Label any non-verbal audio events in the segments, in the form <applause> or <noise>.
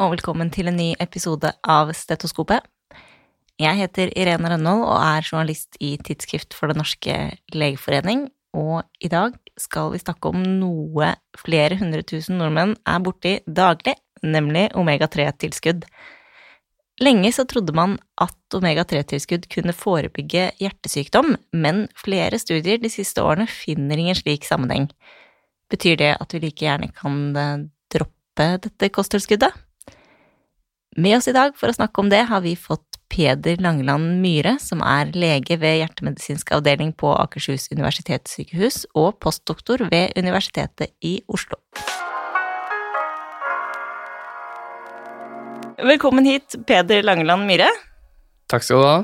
Og velkommen til en ny episode av Stetoskopet. Jeg heter Irene Rønnold og er journalist i Tidsskrift for Den norske legeforening, og i dag skal vi snakke om noe flere hundre tusen nordmenn er borti daglig, nemlig omega-3-tilskudd. Lenge så trodde man at omega-3-tilskudd kunne forebygge hjertesykdom, men flere studier de siste årene finner ingen slik sammenheng. Betyr det at vi like gjerne kan droppe dette kosttilskuddet? Med oss i dag for å snakke om det har vi fått Peder Langeland Myhre, som er lege ved hjertemedisinsk avdeling på Akershus universitetssykehus og postdoktor ved Universitetet i Oslo. Velkommen hit, Peder Langeland Myhre. Takk skal du ha.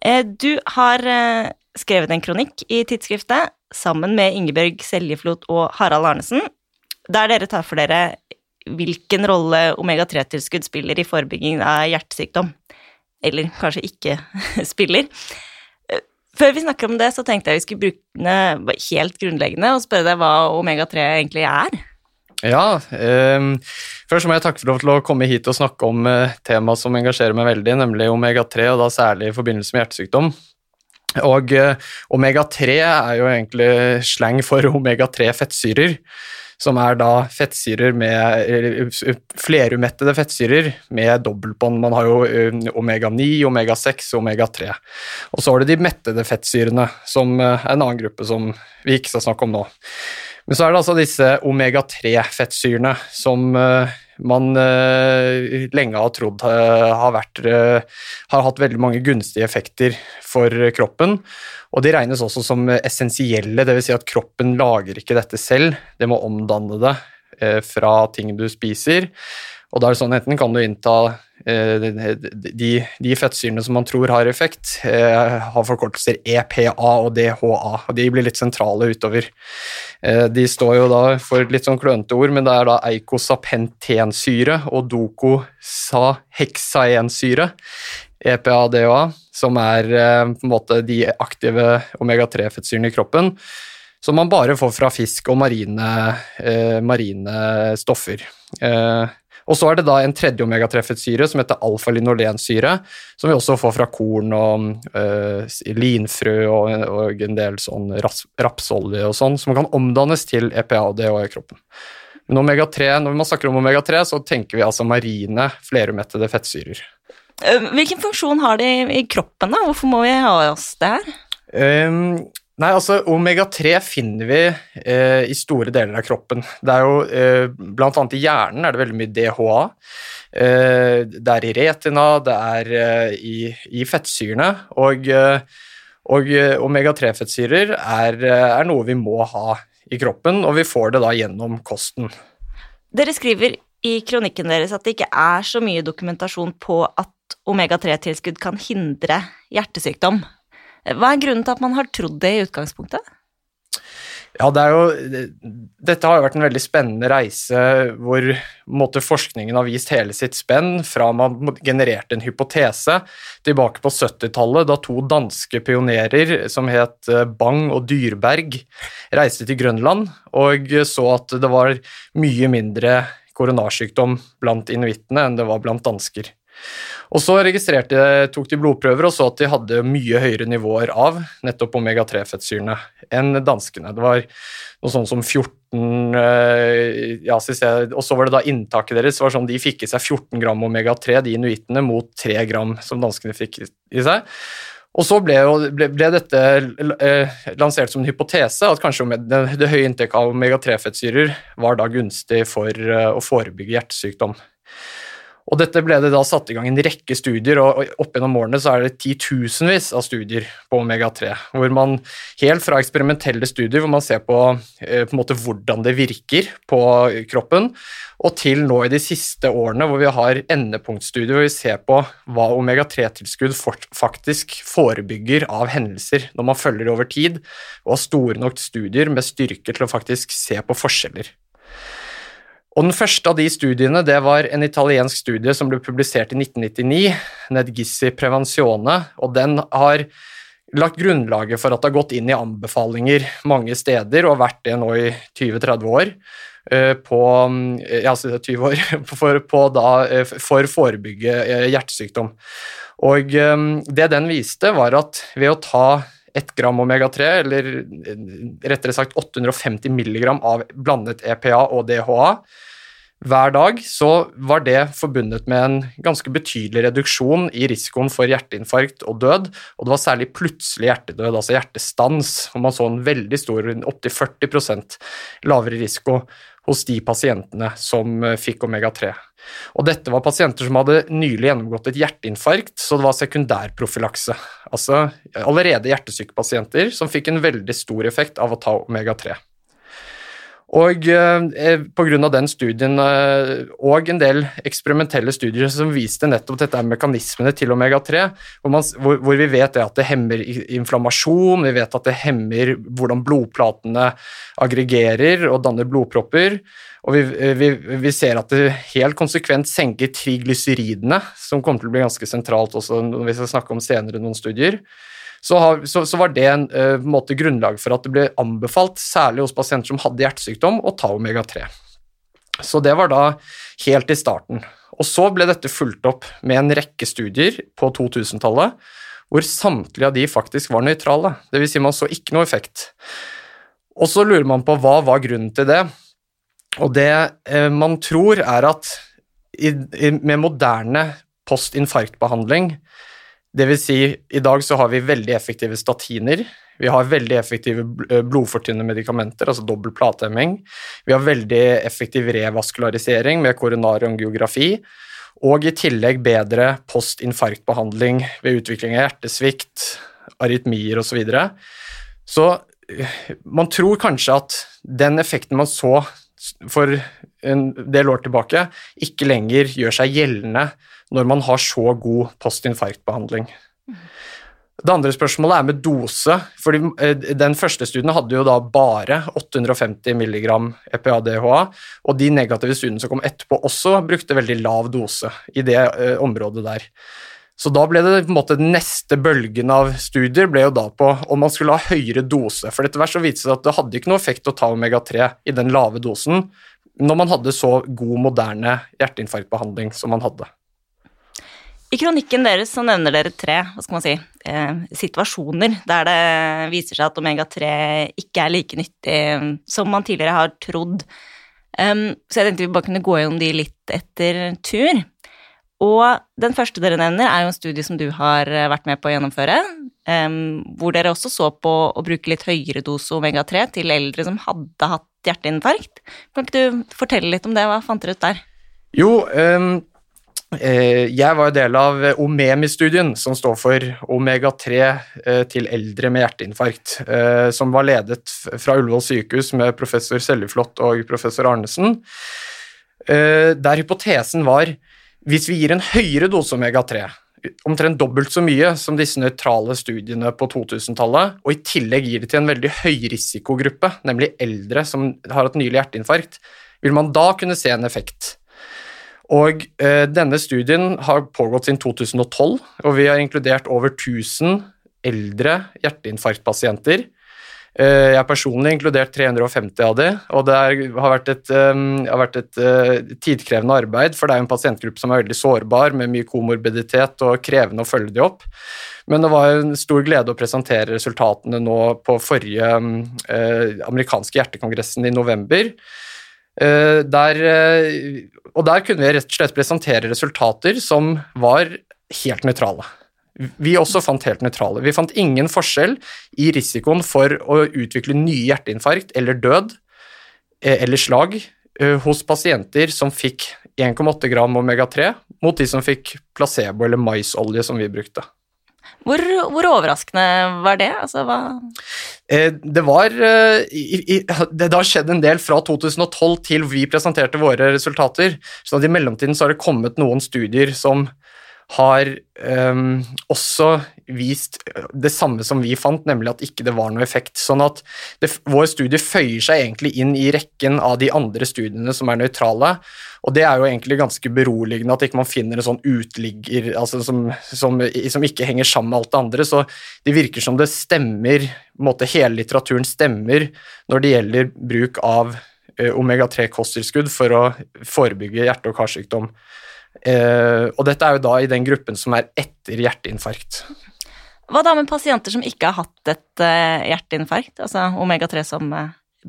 Eh, du har eh, skrevet en kronikk i tidsskriftet sammen med Ingebjørg Seljeflot og Harald Arnesen, der dere tar for dere hvilken rolle omega-3-tilskudd spiller i forebygging av hjertesykdom. Eller kanskje ikke <laughs> spiller. Før vi snakker om det, så tenkte jeg vi skulle bruke helt grunnleggende og spørre deg hva omega-3 egentlig er. Ja, eh, først må jeg takke for å komme hit og snakke om eh, temaet som engasjerer meg veldig, nemlig omega-3, og da særlig i forbindelse med hjertesykdom. Og eh, omega-3 er jo egentlig slang for omega-3 fettsyrer som er da fettsyrer med flerumettede fettsyrer med dobbeltbånd. Man har jo eh, omega-9, omega-6 og omega-3. Og så har du de mettede fettsyrene, som er en annen gruppe som vi ikke skal snakke om nå. Men så er det altså disse omega-3-fettsyrene som uh, man uh, lenge har trodd uh, har, vært, har hatt veldig mange gunstige effekter for kroppen. Og de regnes også som essensielle, dvs. Si at kroppen lager ikke dette selv, det må omdanne det fra ting du spiser. Og da er det sånn enten kan du innta de, de fettsyrene som man tror har effekt, eh, har forkortelser EPA og DHA, og de blir litt sentrale utover. Eh, de står jo da for litt sånn klønete ord, men det er da eikosapentensyre og dokosaheksaensyre, EPA og DHA, som er på en måte de aktive omega-3-fettsyrene i kroppen som man bare får fra fisk og marine, marine stoffer. Og så er det da en tredje omega-3-fettsyre som heter alfa-linolensyre, som vi også får fra korn og uh, linfrø og, og, en del sånn rapsolje og sånn, som kan omdannes til EPA og DHA i kroppen. Men omega-3, når man snakker om omega-3, så tenker vi altså marine flerumettede fettsyrer. Eh, hvilken funksjon har de i kroppen, da? Hvorfor må vi ha oss det her? Um, Nei, altså Omega-3 finner vi eh, i store deler av kroppen. Det er jo, eh, Blant annet i hjernen er det veldig mye DHA. Eh, det er i retina, det er eh, i, i, fettsyrene. Og, eh, og eh, omega-3-fettsyrer er, er, noe vi må ha i kroppen, og vi får det da gjennom kosten. Dere skriver i kronikken deres at det ikke er så mye dokumentasjon på at omega-3-tilskudd kan hindre hjertesykdom. Hva er grunnen til at man har trodd det i utgangspunktet? Ja, det jo, Dette har jo vært en veldig spennende reise hvor måte, forskningen har vist hele sitt spenn fra man genererte en hypotese tilbake på 70-tallet, da to danske pionerer som het eh, Bang og Dyrberg, reiste til Grønland og så at det var mye mindre koronarsykdom blant inuittene enn det var blant dansker. Og så registrerte, tok de blodprøver og så at de hadde mye høyere nivåer av nettopp omega-3-fettsyrene enn danskene. Det var noe sånn som 14 eh, jeg, Og så var det da inntaket deres. var sånn De fikk i seg 14 gram omega-3, de inuittene, mot 3 gram som danskene fikk i seg. Og så ble, ble, ble dette eh, lansert som en hypotese, at kanskje det, det høye inntaket av omega-3-fettsyrer var da gunstig for eh, å forebygge hjertesykdom. Og dette ble det da satt i gang en rekke studier, og opp gjennom årene så er det titusenvis av studier på omega-3. Hvor man helt fra eksperimentelle studier hvor man ser på, på en måte, hvordan det virker på kroppen, og til nå i de siste årene hvor vi har endepunktstudier hvor vi ser på hva omega-3-tilskudd faktisk forebygger av hendelser når man følger det over tid, og har store nok studier med styrke til å faktisk se på forskjeller. Og Den første av de studiene det var en italiensk studie som ble publisert i 1999, Nedgissi Prevenzione, og den har lagt grunnlaget for at det har gått inn i anbefalinger mange steder og vært det nå i 20-30 år, på ja, 20 år <laughs> for, på da, for å forebygge hjertesykdom. Og det den viste, var at ved å ta 1 gram omega-3, eller rettere sagt 850 milligram av blandet EPA og DHA, hver dag, så var det forbundet med en ganske betydelig reduksjon i risikoen for hjerteinfarkt og død, og det var særlig plutselig hjertedød, altså hjertestans, og man så en veldig stor, opptil 40% lavere risiko hos de pasientene som eh, fikk omega-3. Og dette var pasienter som hadde nylig gjennomgått et hjerteinfarkt, så det var sekundærprofylakse. Altså allerede hjertesyke pasienter som fikk en veldig stor effekt av å ta omega-3. Og eh, Pga. den studien eh, og en del eksperimentelle studier som viste nettopp dette er mekanismene til omega-3, hvor, hvor, hvor, vi vet at det hemmer inflammasjon, vi vet at det hemmer hvordan blodplatene aggregerer og danner blodpropper, og vi, vi, vi ser at det helt konsekvent senker triglyceridene, som kommer til å bli ganske sentralt også når vi skal snakke om senere noen studier så, har, så, så var det en uh, måte grunnlag for at det ble anbefalt, særlig hos pasienter som hadde hjertesykdom, å ta omega-3. Så det var da helt i starten. Og så ble dette fulgt opp med en rekke studier på 2000-tallet, hvor samtlige av de faktisk var nøytrale. Dvs. Si man så ikke noe effekt. Og så lurer man på hva var grunnen til det. Og det eh, man tror, er at i, i, med moderne postinfarktbehandling det vil si, i dag så har vi veldig effektive statiner. Vi har veldig effektive eh, blodfortynnende medikamenter, altså dobbel platehemming. Vi har veldig effektiv revaskularisering med koronarangiografi. Og i tillegg bedre postinfarktbehandling ved utvikling av hjertesvikt, arytmier osv. Så, videre. så eh, man tror kanskje at den effekten man så for en del år tilbake, ikke lenger gjør seg gjeldende når man har så god postinfarktbehandling. Det andre spørsmålet er med dose. fordi eh, Den første studien hadde jo da bare 850 mg EPA-DHA, og de negative studiene som kom etterpå, også brukte veldig lav dose i det uh, området der. Så da ble det på en måte den neste bølgen av studier ble jo da på om man skulle ha høyere dose. For etter hvert så viste det seg at det hadde ikke noe effekt å ta omega-3 i den lave dosen når man hadde så god, moderne hjerteinfarktbehandling som man hadde. I kronikken deres så nevner dere tre hva skal man si, eh, situasjoner der det viser seg at omega-3 ikke er like nyttig som man tidligere har trodd. Um, så jeg tenkte vi bare kunne gå gjennom de litt etter tur. Og den første dere nevner, er jo en studie som du har eh, vært med på å gjennomføre, um, hvor dere også så på å bruke litt høyere dose omega-3 til eldre som hadde hatt hjerteinfarkt. Kan ikke du fortelle litt om det? Hva fant dere ut der? Jo, um Eh, jeg var del av OMEMI-studien, som står for omega-3 eh, til eldre med hjerteinfarkt, eh, som var ledet fra Ullevål sykehus med professor Seljeflot og professor Arnesen, der hypotesen var hvis vi gir en høyere dose omega-3, omtrent dobbelt så mye som disse nøytrale studiene på 2000-tallet, og i tillegg gir det til en veldig høyrisikogruppe, nemlig eldre som har hatt nylig hjerteinfarkt, vil man da kunne se en effekt. Og eh, denne studien har pågått siden 2012, og vi har inkludert over 1000 eldre hjerteinfarktpasienter. Eh, jeg har inkludert 350 av de, og det er, har vært et, um, har vært et uh, tidkrevende arbeid, for det er jo en pasientgruppe som er veldig sårbar, med mye komorbiditet og krevende å følge de opp. Men det var en stor glede å presentere resultatene nå på forrige uh, amerikanske hjertekongressen i november. Uh, der, uh, og der kunne vi rett og slett presentere resultater som var helt nøytrale. Vi også fant helt nøytrale. Vi fant ingen forskjell i risikoen for å utvikle nye hjerteinfarkt eller død uh, eller slag hos pasienter som fikk 1,8 gram omega-3, mot de som fikk placebo eller maisolje, som vi brukte. Hvor, hvor, overraskende var det? Altså, hva eh, Det var eh, Det har skjedd en del fra 2012 til vi presenterte våre resultater. Så i mellomtiden så har det kommet noen studier som har um, også vist det samme som vi fant, nemlig at ikke det var noe effekt. Sånn at det, vår studie føyer seg egentlig inn i rekken av de andre studiene som er nøytrale. Og det er jo egentlig ganske beroligende at ikke man finner en sånn utligger altså som, som, som, ikke henger sammen med alt det andre. Så det virker som det stemmer, måte hele litteraturen stemmer når det gjelder bruk av omega-3-kosttilskudd for å forebygge hjerte- og karsykdom. Og dette er jo da i den gruppen som er etter hjerteinfarkt. Hva da med pasienter som ikke har hatt et hjerteinfarkt, altså omega-3 som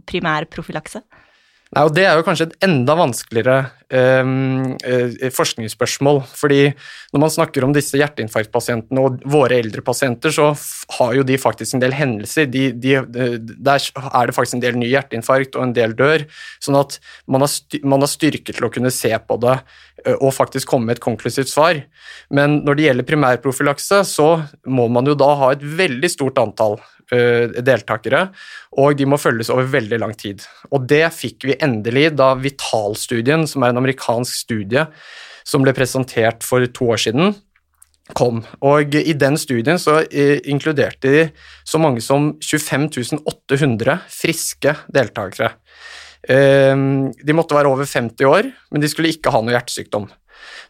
primær profylakse? Nei, og Det er jo kanskje et enda vanskeligere um, forskningsspørsmål. fordi når man snakker om disse hjerteinfarktpasientene og våre eldre pasienter, så har jo de faktisk en del hendelser. De, de, der er det faktisk en del ny hjerteinfarkt og en del dør. Sånn at man har, man har styrke til å kunne se på det uh, og faktisk komme med et konklusivt svar. Men når det gjelder primærprofylakse, så må man jo da ha et veldig stort antall Eh, deltakere, og de må følges over veldig lang tid. Og det fikk vi endelig da Vital-studien, som er en amerikansk studie som ble presentert for to år siden, kom. Og i den studien så eh, inkluderte de så mange som 25 800 friske deltakere. Eh, de måtte være over 50 år, men de skulle ikke ha noe hjertesykdom.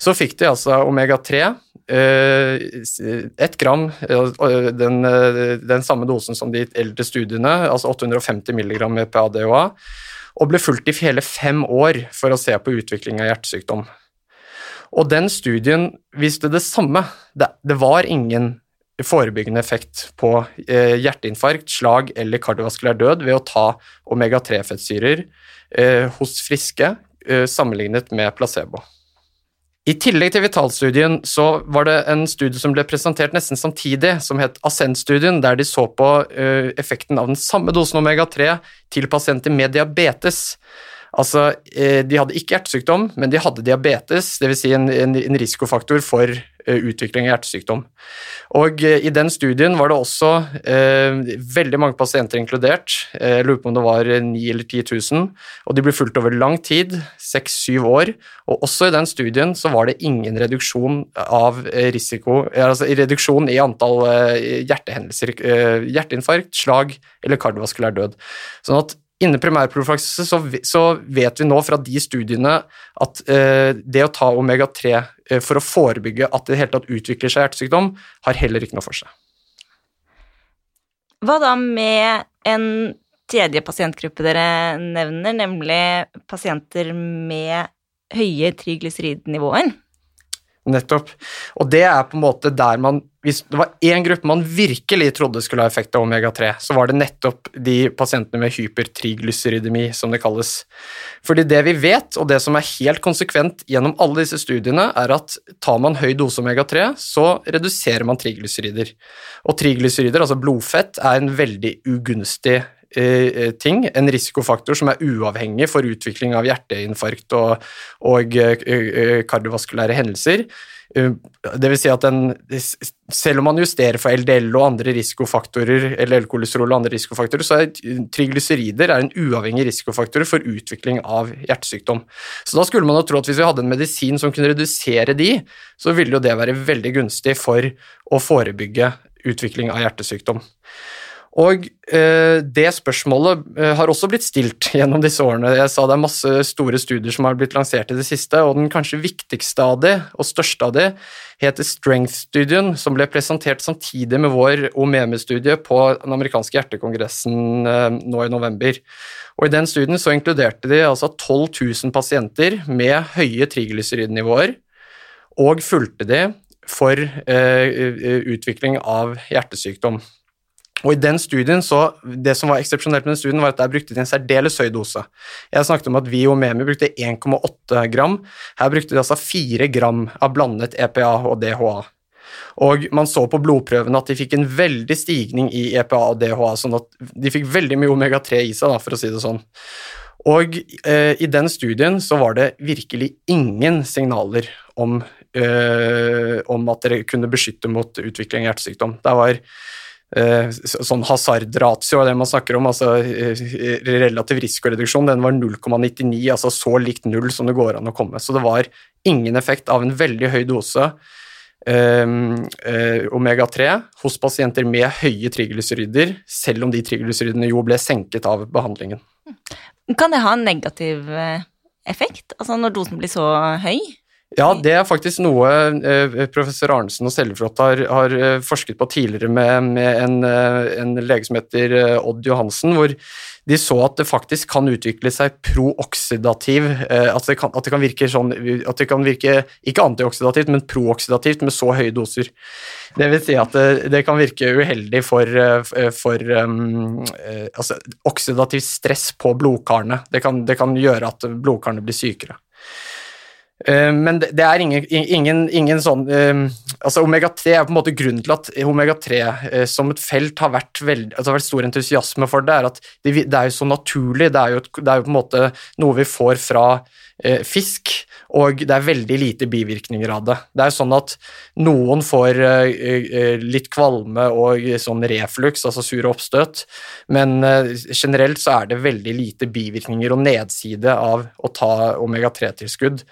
Så fikk de altså omega-3 Eh, ett gram, eh, den, eh, den, samme dosen som de eldre studiene, altså 850 mg med PADOA, og ble fulgt i hele fem år for å se på utvikling av hjertesykdom. Og den studien viste det samme. Det, det var ingen forebyggende effekt på eh, hjerteinfarkt, slag eller kardiovaskulær død ved å ta omega-3-fettsyrer eh, hos friske eh, sammenlignet med placebo. I tillegg til Vital-studien så var det en studie som ble presentert nesten samtidig, som het Ascent-studien, der de så på uh, effekten av den samme dosen omega-3 til pasienter med diabetes. Altså, uh, de hadde ikke hjertesykdom, men de hadde diabetes, dvs. Si en, en, en risikofaktor for Eh, utvikling av hjertesykdom. Og eh, I den studien var det også eh, veldig mange pasienter inkludert. Eh, jeg lurer på om det var 9 eller 10 000. og De ble fulgt over lang tid, 6-7 år. og Også i den studien så var det ingen reduksjon av risiko, altså reduksjon i antall hjertehendelser, hjerteinfarkt, slag eller kardiovaskulær død. Sånn at Innen primærprofylakse så, så, vet vi nå fra de studiene at eh, det å ta omega-3 eh, for å forebygge at det hele tatt utvikler seg hjertesykdom, har heller ikke noe for seg. Hva da med en tredje pasientgruppe dere nevner, nemlig pasienter med høye triglyseridnivåer? Nettopp. Og det er på en måte der man Hvis det var én gruppe man virkelig trodde skulle ha effekt av omega-3, så var det nettopp de pasientene med hypertriglyceridemi, som det kalles. Fordi det vi vet, og det som er helt konsekvent gjennom alle disse studiene, er at tar man høy dose omega-3, så reduserer man triglycerider. Og triglycerider, altså blodfett, er en veldig ugunstig ting, en risikofaktor som er uavhengig for utvikling av hjerteinfarkt og, og eh, kardiovaskulære hendelser. Eh, det vil si at den, selv om man justerer for LDL og andre risikofaktorer, LL-kolesterol og andre risikofaktorer, så er triglycerider en uavhengig risikofaktor for utvikling av hjertesykdom. Så da skulle man jo tro at hvis vi hadde en medisin som kunne redusere de, så ville jo det være veldig gunstig for å forebygge utvikling av hjertesykdom. Og eh, det spørsmålet eh, har også blitt stilt <laughs> gjennom disse årene. Jeg sa det er masse store studier som har blitt lansert i det siste, og den kanskje viktigste av de, og største av de, heter Strength-studien, som ble presentert samtidig med vår OMEME-studie på den amerikanske hjertekongressen eh, nå i november. Og I den studien så inkluderte de altså 12 000 pasienter med høye triglyceridnivåer, og fulgte de for eh, utvikling av hjertesykdom. Og i den studien så, Det som var eksepsjonelt med den studien, var at der brukte de en særdeles høy dose. Jeg snakket om at vi og Memi brukte 1,8 gram. Her brukte de altså 4 gram av blandet EPA og DHA. Og man så på blodprøvene at de fikk en veldig stigning i EPA og DHA, sånn at de fikk veldig mye omega-3 i seg, da, for å si det sånn. Og eh, i den studien så var det virkelig ingen signaler om, eh, om at dere kunne beskytte mot utvikling av hjertesykdom. Det var sånn hasardratio, det man snakker om, altså eh, relativ risikoreduksjon, den var 0,99, altså så likt null som det går an å komme. Så det var ingen effekt av en veldig høy dose um, uh, omega-3 hos pasienter med høye triglycerider, selv om de triglyceridene jo ble senket av behandlingen. Kan det ha en negativ effekt, altså når dosen blir så høy? Ja, det er faktisk noe eh, professor Arnesen og Seljeflot har, har, eh, forsket på tidligere med, med en, eh, en, lege som heter Odd Johansen, hvor de så at det faktisk kan utvikle seg prooksidativ at, det kan, at det kan virke sånn At det kan virke ikke antioksidativt, men prooksidativt med så høye doser. Det vil si at det, det kan virke uheldig for, for um, altså, oksidativ stress på blodkarene. Det kan, det kan gjøre at blodkarene blir sykere. Men det er ingen, ingen, ingen sånn altså Omega-3 er på en måte grunnen til at omega-3 eh, som et felt har vært, veld, altså har vært stor entusiasme for det, er at det, det, er jo så naturlig. Det er jo, det er jo, på en måte noe vi får fra eh, fisk, og det er veldig lite bivirkninger av det. Det er sånn at noen får eh, eh litt kvalme og sånn reflux, altså sure oppstøt, men eh, generelt så er det veldig lite bivirkninger og nedside av å ta omega-3-tilskudd.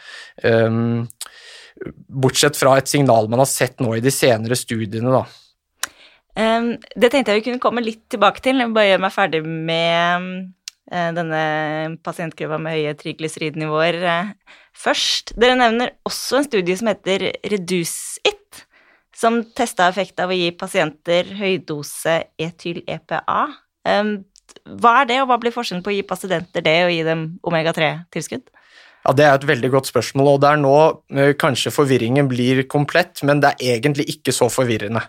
Um, Bortsett fra et signal man har sett nå i de senere studiene, da. Um, det tenkte jeg vi kunne komme litt tilbake til. Jeg bare gjøre meg ferdig med uh, denne pasientgruppa med høye triglyceridnivåer uh, først. Dere nevner også en studie som heter Reduce It, som testa effekt av å gi pasienter høydose etyl-EPA. Um, hva er det, og hva blir forskjellen på å gi pasienter det og gi dem omega-3-tilskudd? Ja, Det er et veldig godt spørsmål, og det er nå eh, kanskje forvirringen blir komplett, men det er egentlig ikke så forvirrende.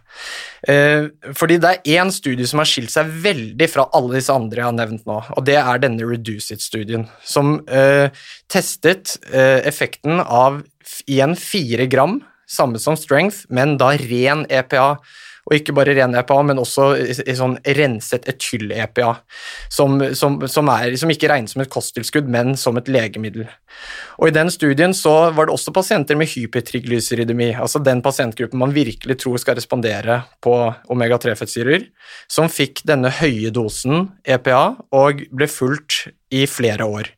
Eh, fordi det er én studie som har skilt seg veldig fra alle disse andre jeg har nevnt nå, og det er denne Reduce It-studien, som eh, testet effekten av igjen fire gram, samme som strength, men da ren EPA og ikke bare ren EPA, men også sånn renset etyl-EPA, som, som, som, som, ikke regnes som et kosttilskudd, men som et legemiddel. Og I den studien så var det også pasienter med hypertriglyseridemi, altså den pasientgruppen man virkelig tror skal respondere på omega-3-fettsyrer, som fikk denne høye dosen EPA og ble fulgt i flere år.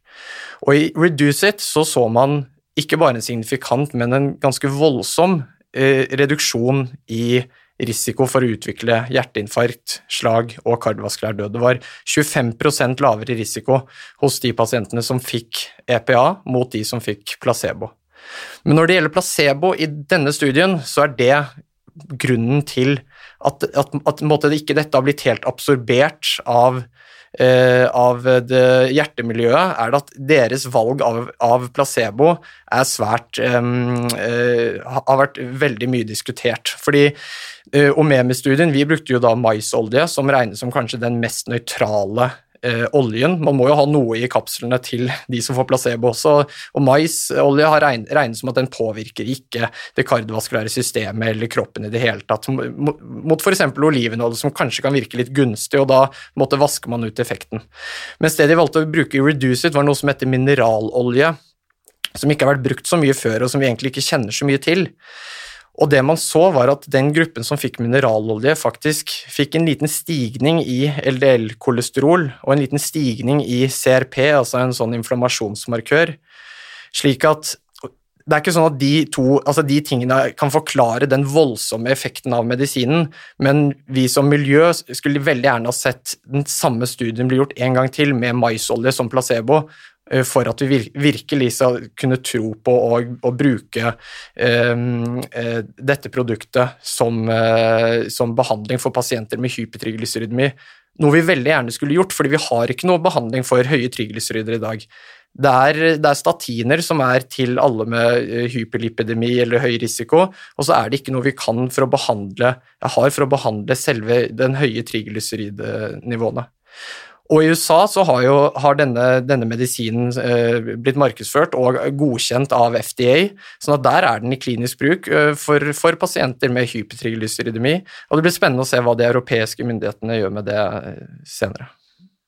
Og I Reduce It så så man ikke bare en signifikant, men en ganske voldsom eh, reduksjon i risiko for å utvikle hjerteinfarkt, slag og kardiovaskulær død. Det var 25% lavere risiko hos de pasientene som fikk EPA, mot de som fikk placebo. Men når det gjelder placebo i denne studien, så er det grunnen til at, at, at det ikke dette har blitt helt absorbert av av det hjertemiljøet, er det at deres valg av, av placebo er svært eh, har vært veldig mye diskutert. Fordi uh, Omemi-studien, vi brukte jo da maisolje, som regnes som kanskje den mest nøytrale eh, oljen. Man må jo ha noe i kapslene til de som får placebo også. Og maisolje har regnet, regnes som at den påvirker ikke det kardiovaskulære systemet eller kroppen i det hele tatt, mot f.eks. olivenolje, som kanskje kan virke litt gunstig, og da måtte vaske man ut effekten. Mens det de valgte å bruke i Reduce It, var noe som heter mineralolje, som ikke har vært brukt så mye før, og som vi egentlig ikke kjenner så mye til. Og det man så, var at den gruppen som fikk mineralolje, faktisk fikk en liten stigning i LDL-kolesterol og en liten stigning i CRP, altså en sånn inflammasjonsmarkør, slik at det er ikke sånn at de to altså de tingene kan forklare den voldsomme effekten av medisinen, men vi som miljø skulle veldig gjerne ha sett den samme studien bli gjort en gang til med maisolje som placebo, for at vi virkelig skal kunne tro på å bruke um, dette produktet som, uh, som, behandling for pasienter med hypertriglyceridemi. Noe vi veldig gjerne skulle gjort, fordi vi har ikke noe behandling for høye triglycerider i dag. Det er, det er, statiner som er til alle med hyperlipidemi eller høy risiko, og så er det ikke noe vi kan for å behandle, har for å behandle selve den høye triglyceridnivåene. Og i USA så har, jo, har denne, denne, medisinen eh, blitt markedsført og godkjent av FDA, sånn at der er den i klinisk bruk eh, for, for, pasienter med hypertriglyceridemi. Og det blir spennende å se hva de europeiske myndighetene gjør med det eh, senere.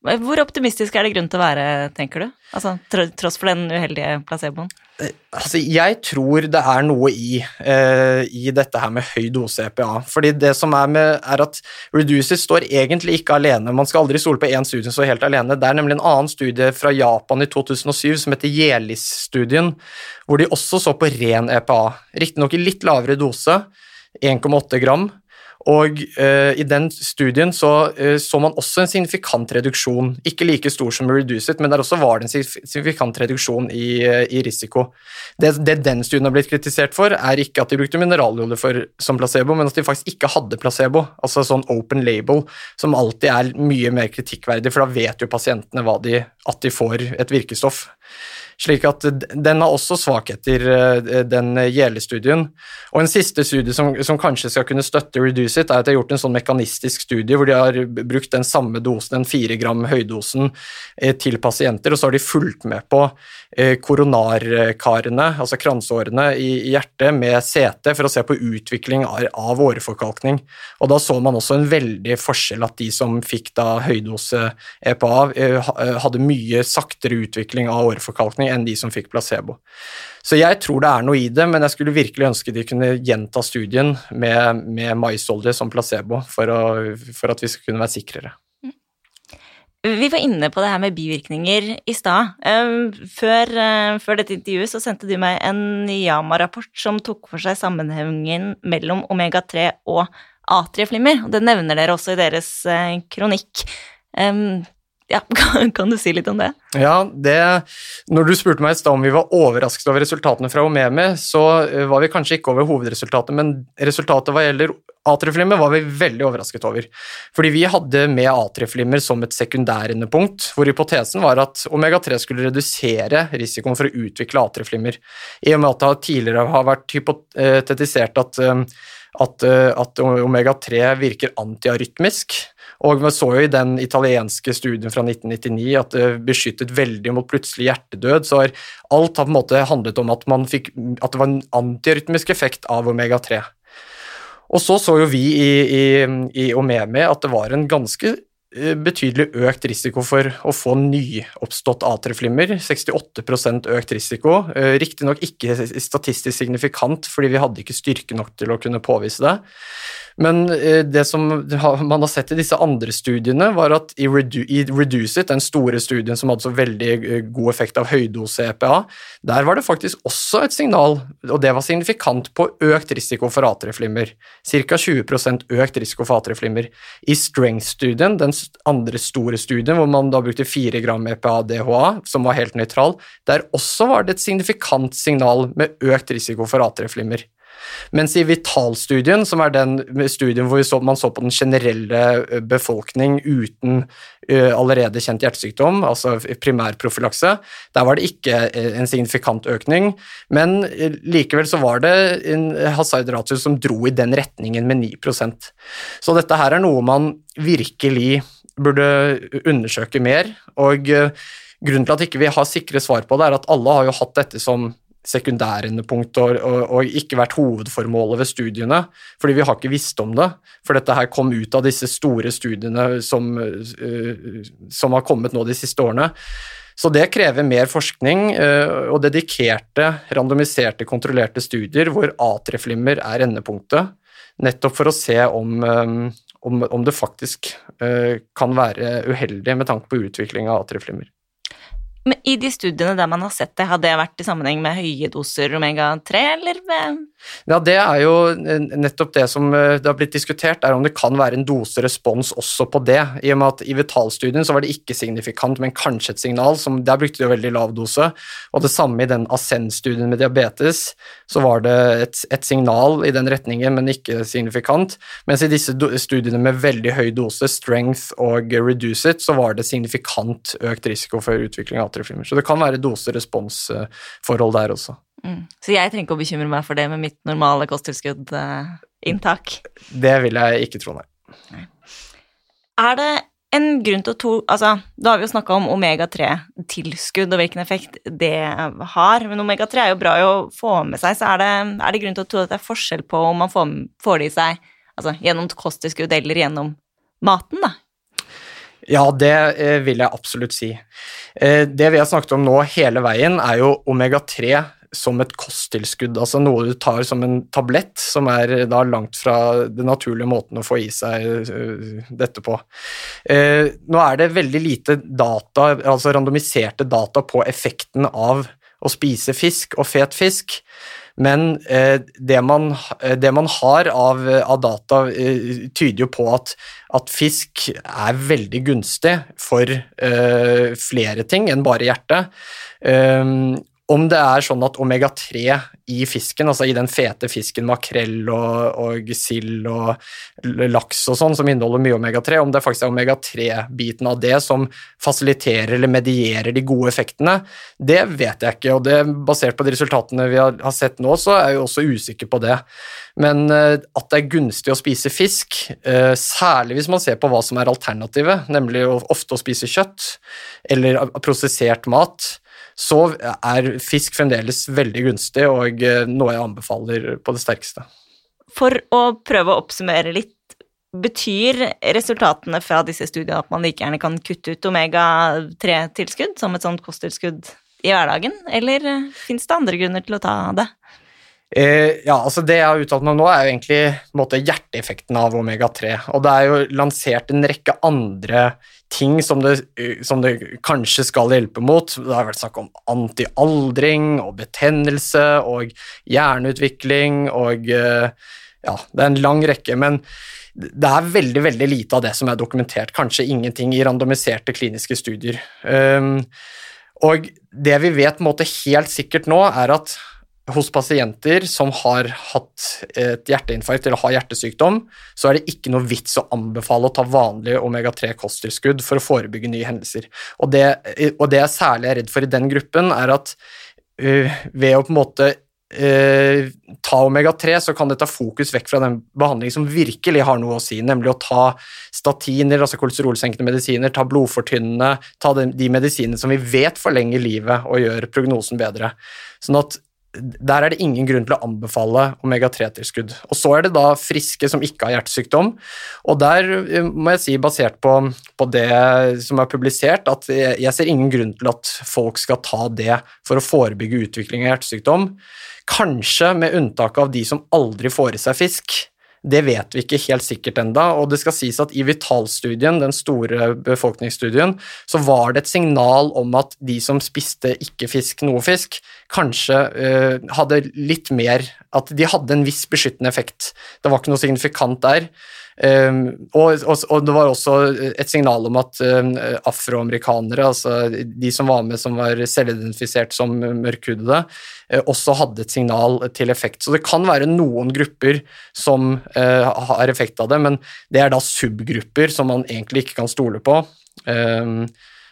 Hvor optimistisk er det grunn til å være, tenker du? Altså, Tross for den uheldige placeboen? Eh, altså, jeg tror det er noe i, uh, i dette her med høy dose EPA. Fordi det som er med, er at Reduces står egentlig ikke alene. Man skal aldri stole på én studie som står helt alene. Det er nemlig en annen studie fra Japan i 2007 som heter Jelis-studien, hvor de også så på ren EPA. Riktignok i litt lavere dose, 1,8 gram Og eh, i den studien så, eh, så man også en signifikant reduksjon, ikke like stor som Reduced, men der også var det en signifikant reduksjon i, eh, i risiko. Det, det, den studien har blitt kritisert for, er ikke at de brukte mineralolje som placebo, men at de faktisk ikke hadde placebo, altså sånn open label, som alltid er mye mer kritikkverdig, for da vet jo pasientene de, at de får et virkestoff. Slik at den har også svakheter, eh, den Gjele-studien. Og en siste studie som, som, kanskje skal kunne støtte Reduce It, er at de har gjort en sånn mekanistisk studie hvor de har brukt den samme dosen, den fire gram høydosen, eh, til pasienter, og så har de fulgt med på eh, koronarkarene, altså kransårene i, hjertet, med CT for å se på utvikling av åreforkalkning. Og da så man også en veldig forskjell, at de som fikk da høydose EPA, hadde mye saktere utvikling av åreforkalkning enn de som fikk placebo. Så jeg tror det er noe i det, men jeg skulle virkelig ønske de kunne gjenta studien med, med maisolje som placebo, for, å, for, at vi skal kunne være sikrere. Vi var inne på det her med bivirkninger i stad. Ehm, før, eh, før, dette intervjuet så sendte du meg en Yama-rapport som tok for seg sammenhengen mellom omega-3 og atrieflimmer. Det nevner dere også i deres eh, kronikk. Ja, <laughs> kan, du si litt om det? Ja, det, Når du spurte meg i stad om vi var overrasket over resultatene fra Omeme, så eh, var vi kanskje ikke over hovedresultatet, men resultatet hva gjelder atrieflimmer, var vi veldig overrasket over. Fordi vi hadde med atrieflimmer som et sekundærendepunkt, hvor hypotesen var at omega-3 skulle redusere risikoen for å utvikle atrieflimmer. I og med at det tidligere har vært hypotetisert at, eh, at, eh, at omega-3 virker antiarytmisk og vi så jo i den italienske studien fra 1999 at det beskyttet veldig mot plutselig hjertedød. Så alt har på en måte handlet om at, fikk, at det var en antirytmisk effekt av omega-3. Og så så jo vi i, i, i Omemi at det var en ganske eh, betydelig økt risiko for å få nyoppstått atrieflimmer. 68% økt risiko. Eh, riktignok ikke statistisk signifikant, fordi vi hadde ikke styrke nok til å kunne påvise det. Men eh, det som man har sett i disse andre studiene, var at i, Redu i den store studien som hadde så veldig eh, god effekt av høydose EPA, der var det faktisk også et signal, og det var signifikant på økt risiko for atrieflimmer. Ca. 20% økt risiko for atrieflimmer. I Strength-studien, den andre store studien hvor man da brukte 4 gram EPA-DHA, som var helt nøytral, der også var det et signifikant signal med økt risiko for atrieflimmer. Mens i Vital-studien, som er den studien hvor man så på den generelle eh, befolkning uten uh, allerede kjent hjertesykdom, altså primærprofylakse, der var det ikke eh, en signifikant økning, men likevel så var det en hazard som dro i den retningen med 9% Så dette her er noe man virkelig burde undersøke mer, og grunnen til at ikke vi ikke har sikre svar på det, er at alle har jo hatt dette som sekundærendepunkt og, og, og, ikke vært hovedformålet ved studiene, fordi vi har ikke visst om det. For dette her kom ut av disse store studiene som, uh, som har kommet nå de siste årene. Så det krever mer forskning uh, og dedikerte, randomiserte, kontrollerte studier hvor atrieflimmer er endepunktet, nettopp for å se om, um, om, om det faktisk kan være uheldig med tanke på utvikling av atrieflimmer. Men i de studiene der man har sett det, har det vært i sammenheng med høye doser omega-3, eller? Ja, det er jo nettopp det som eh, det har blitt diskutert, er om det kan være en doserespons også på det. I og med at i Vital-studien så var det ikke signifikant, men kanskje et signal. Som, der brukte de jo veldig lav dose. Og det samme i den Ascend-studien med diabetes, så var det et, et, signal i den retningen, men ikke signifikant. Mens i disse studiene med veldig høy dose, strength og reduce it, så var det signifikant økt risiko for utvikling av atrieflimmer. Så det kan være dose-respons-forhold der også. Mm. Så jeg trenger ikke å bekymre meg for det med mitt normale kosttilskudd-inntak? Det vil jeg ikke tro, nei. Er det en grunn til å tro Altså, da har vi jo snakka om omega-3-tilskudd og hvilken effekt det har, men omega-3 er jo bra å få med seg, så er det, er det grunn til å tro at det er forskjell på om man får, får det i seg altså, gjennom kosttilskudd eller gjennom maten, da? Ja, det eh, vil jeg absolutt si. Eh, det vi har snakket om nå hele veien, er jo omega-3 som et kosttilskudd, altså noe du tar som en tablett, som er da langt fra den naturlige måten å få i seg dette på. Nå er det veldig lite data, altså randomiserte data på effekten av å spise fisk og fet fisk. Men eh, det, man, det, man, har av, av data, eh, tyder jo på at, at, fisk er veldig gunstig for eh, flere ting enn bare hjertet. Om det er sånn at omega-3 i fisken, altså i den fete fisken makrell og, og sild og laks og sånn, som inneholder mye omega-3, om det faktisk er omega-3-biten av det som fasiliterer eller medierer de gode effektene, det vet jeg ikke. Og det, basert på de resultatene vi har, sett nå, så er jeg jo også usikker på det. Men uh, at det er gunstig å spise fisk, uh, særlig hvis man ser på hva som er alternativet, nemlig ofte å spise kjøtt eller prosessert mat, så er fisk fremdeles veldig gunstig og eh, noe jeg anbefaler på det sterkeste. For å prøve å oppsummere litt, betyr resultatene fra disse studiene at man like gjerne kan kutte ut omega-3-tilskudd som et sånt kosttilskudd i hverdagen, eller eh, fins det andre grunner til å ta det? Eh, ja, altså Det jeg har uttalt meg om nå, er jo egentlig måte, hjerteeffekten av omega-3. Og det er jo lansert en rekke andre ting som det, som det, kanskje skal hjelpe mot. Det har vært snakk om antialdring og betennelse og hjerneutvikling og eh, Ja, det er en lang rekke, men det er veldig veldig lite av det som er dokumentert. Kanskje ingenting i randomiserte kliniske studier. Um, og det vi vet måte, helt sikkert nå, er at hos pasienter som har hatt et hjerteinfarkt eller har hjertesykdom, så er det ikke noe vits å anbefale å ta vanlige omega-3-kosttilskudd for å forebygge nye hendelser. Og det, og det jeg særlig er redd for i den gruppen, er at uh, ved å på en måte uh, ta omega-3, så kan det ta fokus vekk fra den behandlingen som virkelig har noe å si, nemlig å ta statiner, altså kolesterolsenkende medisiner, ta blodfortynnende, ta de, de medisinene som vi vet forlenger livet og gjør prognosen bedre. Sånn at der er det ingen grunn til å anbefale omega-3-tilskudd. Og så er det da friske som ikke har hjertesykdom, og der eh, må jeg si, basert på, på det som er publisert, at jeg ser ingen grunn til at folk skal ta det for å forebygge utvikling av hjertesykdom. Kanskje med unntak av de som aldri får i seg fisk. Det vet vi ikke helt sikkert enda, og det skal sies at i Vital-studien, den store befolkningsstudien, så var det et signal om at de som spiste ikke fisk, noe fisk, kanskje uh, hadde litt mer At de hadde en viss beskyttende effekt. Det var ikke noe signifikant der. Um, og, og, og, det var også et signal om at um, afroamerikanere, altså de som var med som var selvidentifisert som mørkhudede, uh, også hadde et signal til effekt. Så det kan være noen grupper som uh, har effekt av det, men det er da subgrupper som man egentlig ikke kan stole på. Um,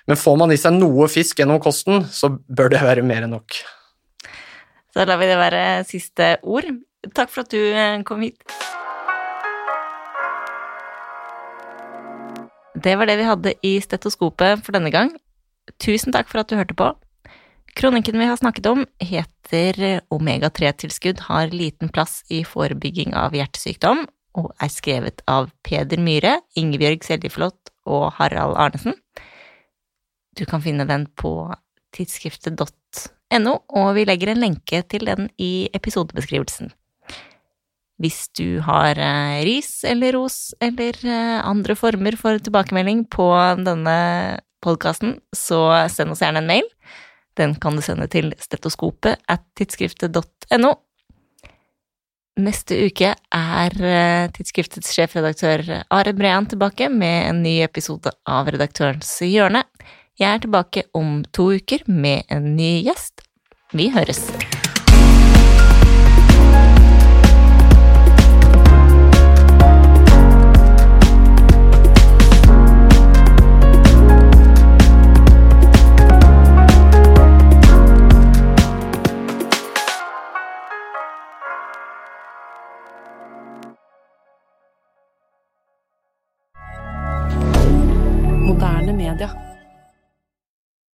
men får man i seg noe fisk gjennom kosten, så bør det være mer enn nok. Så lar vi det være siste ord. Takk for at du eh, kom hit. Det var det vi hadde i stetoskopet for denne gang. Tusen takk for at du hørte på. Kronikken vi har snakket om, heter Omega-3-tilskudd har liten plass i forebygging av hjertesykdom, og er skrevet av Peder Myhre, Ingebjørg Seljeflot og Harald Arnesen. Du kan finne den på tidsskriftet.no, og vi legger en lenke til den i episodebeskrivelsen. Hvis du har eh, ris eller ros eller eh, andre former for tilbakemelding på denne podkasten, så send oss gjerne en mail. Den kan du sende til stetoskopet at tidsskriftet.no. Neste uke er eh, tidsskriftets sjefredaktør Are Brean tilbake med en ny episode av Redaktørens hjørne. Jeg er tilbake om to uker med en ny gjest. Vi høres!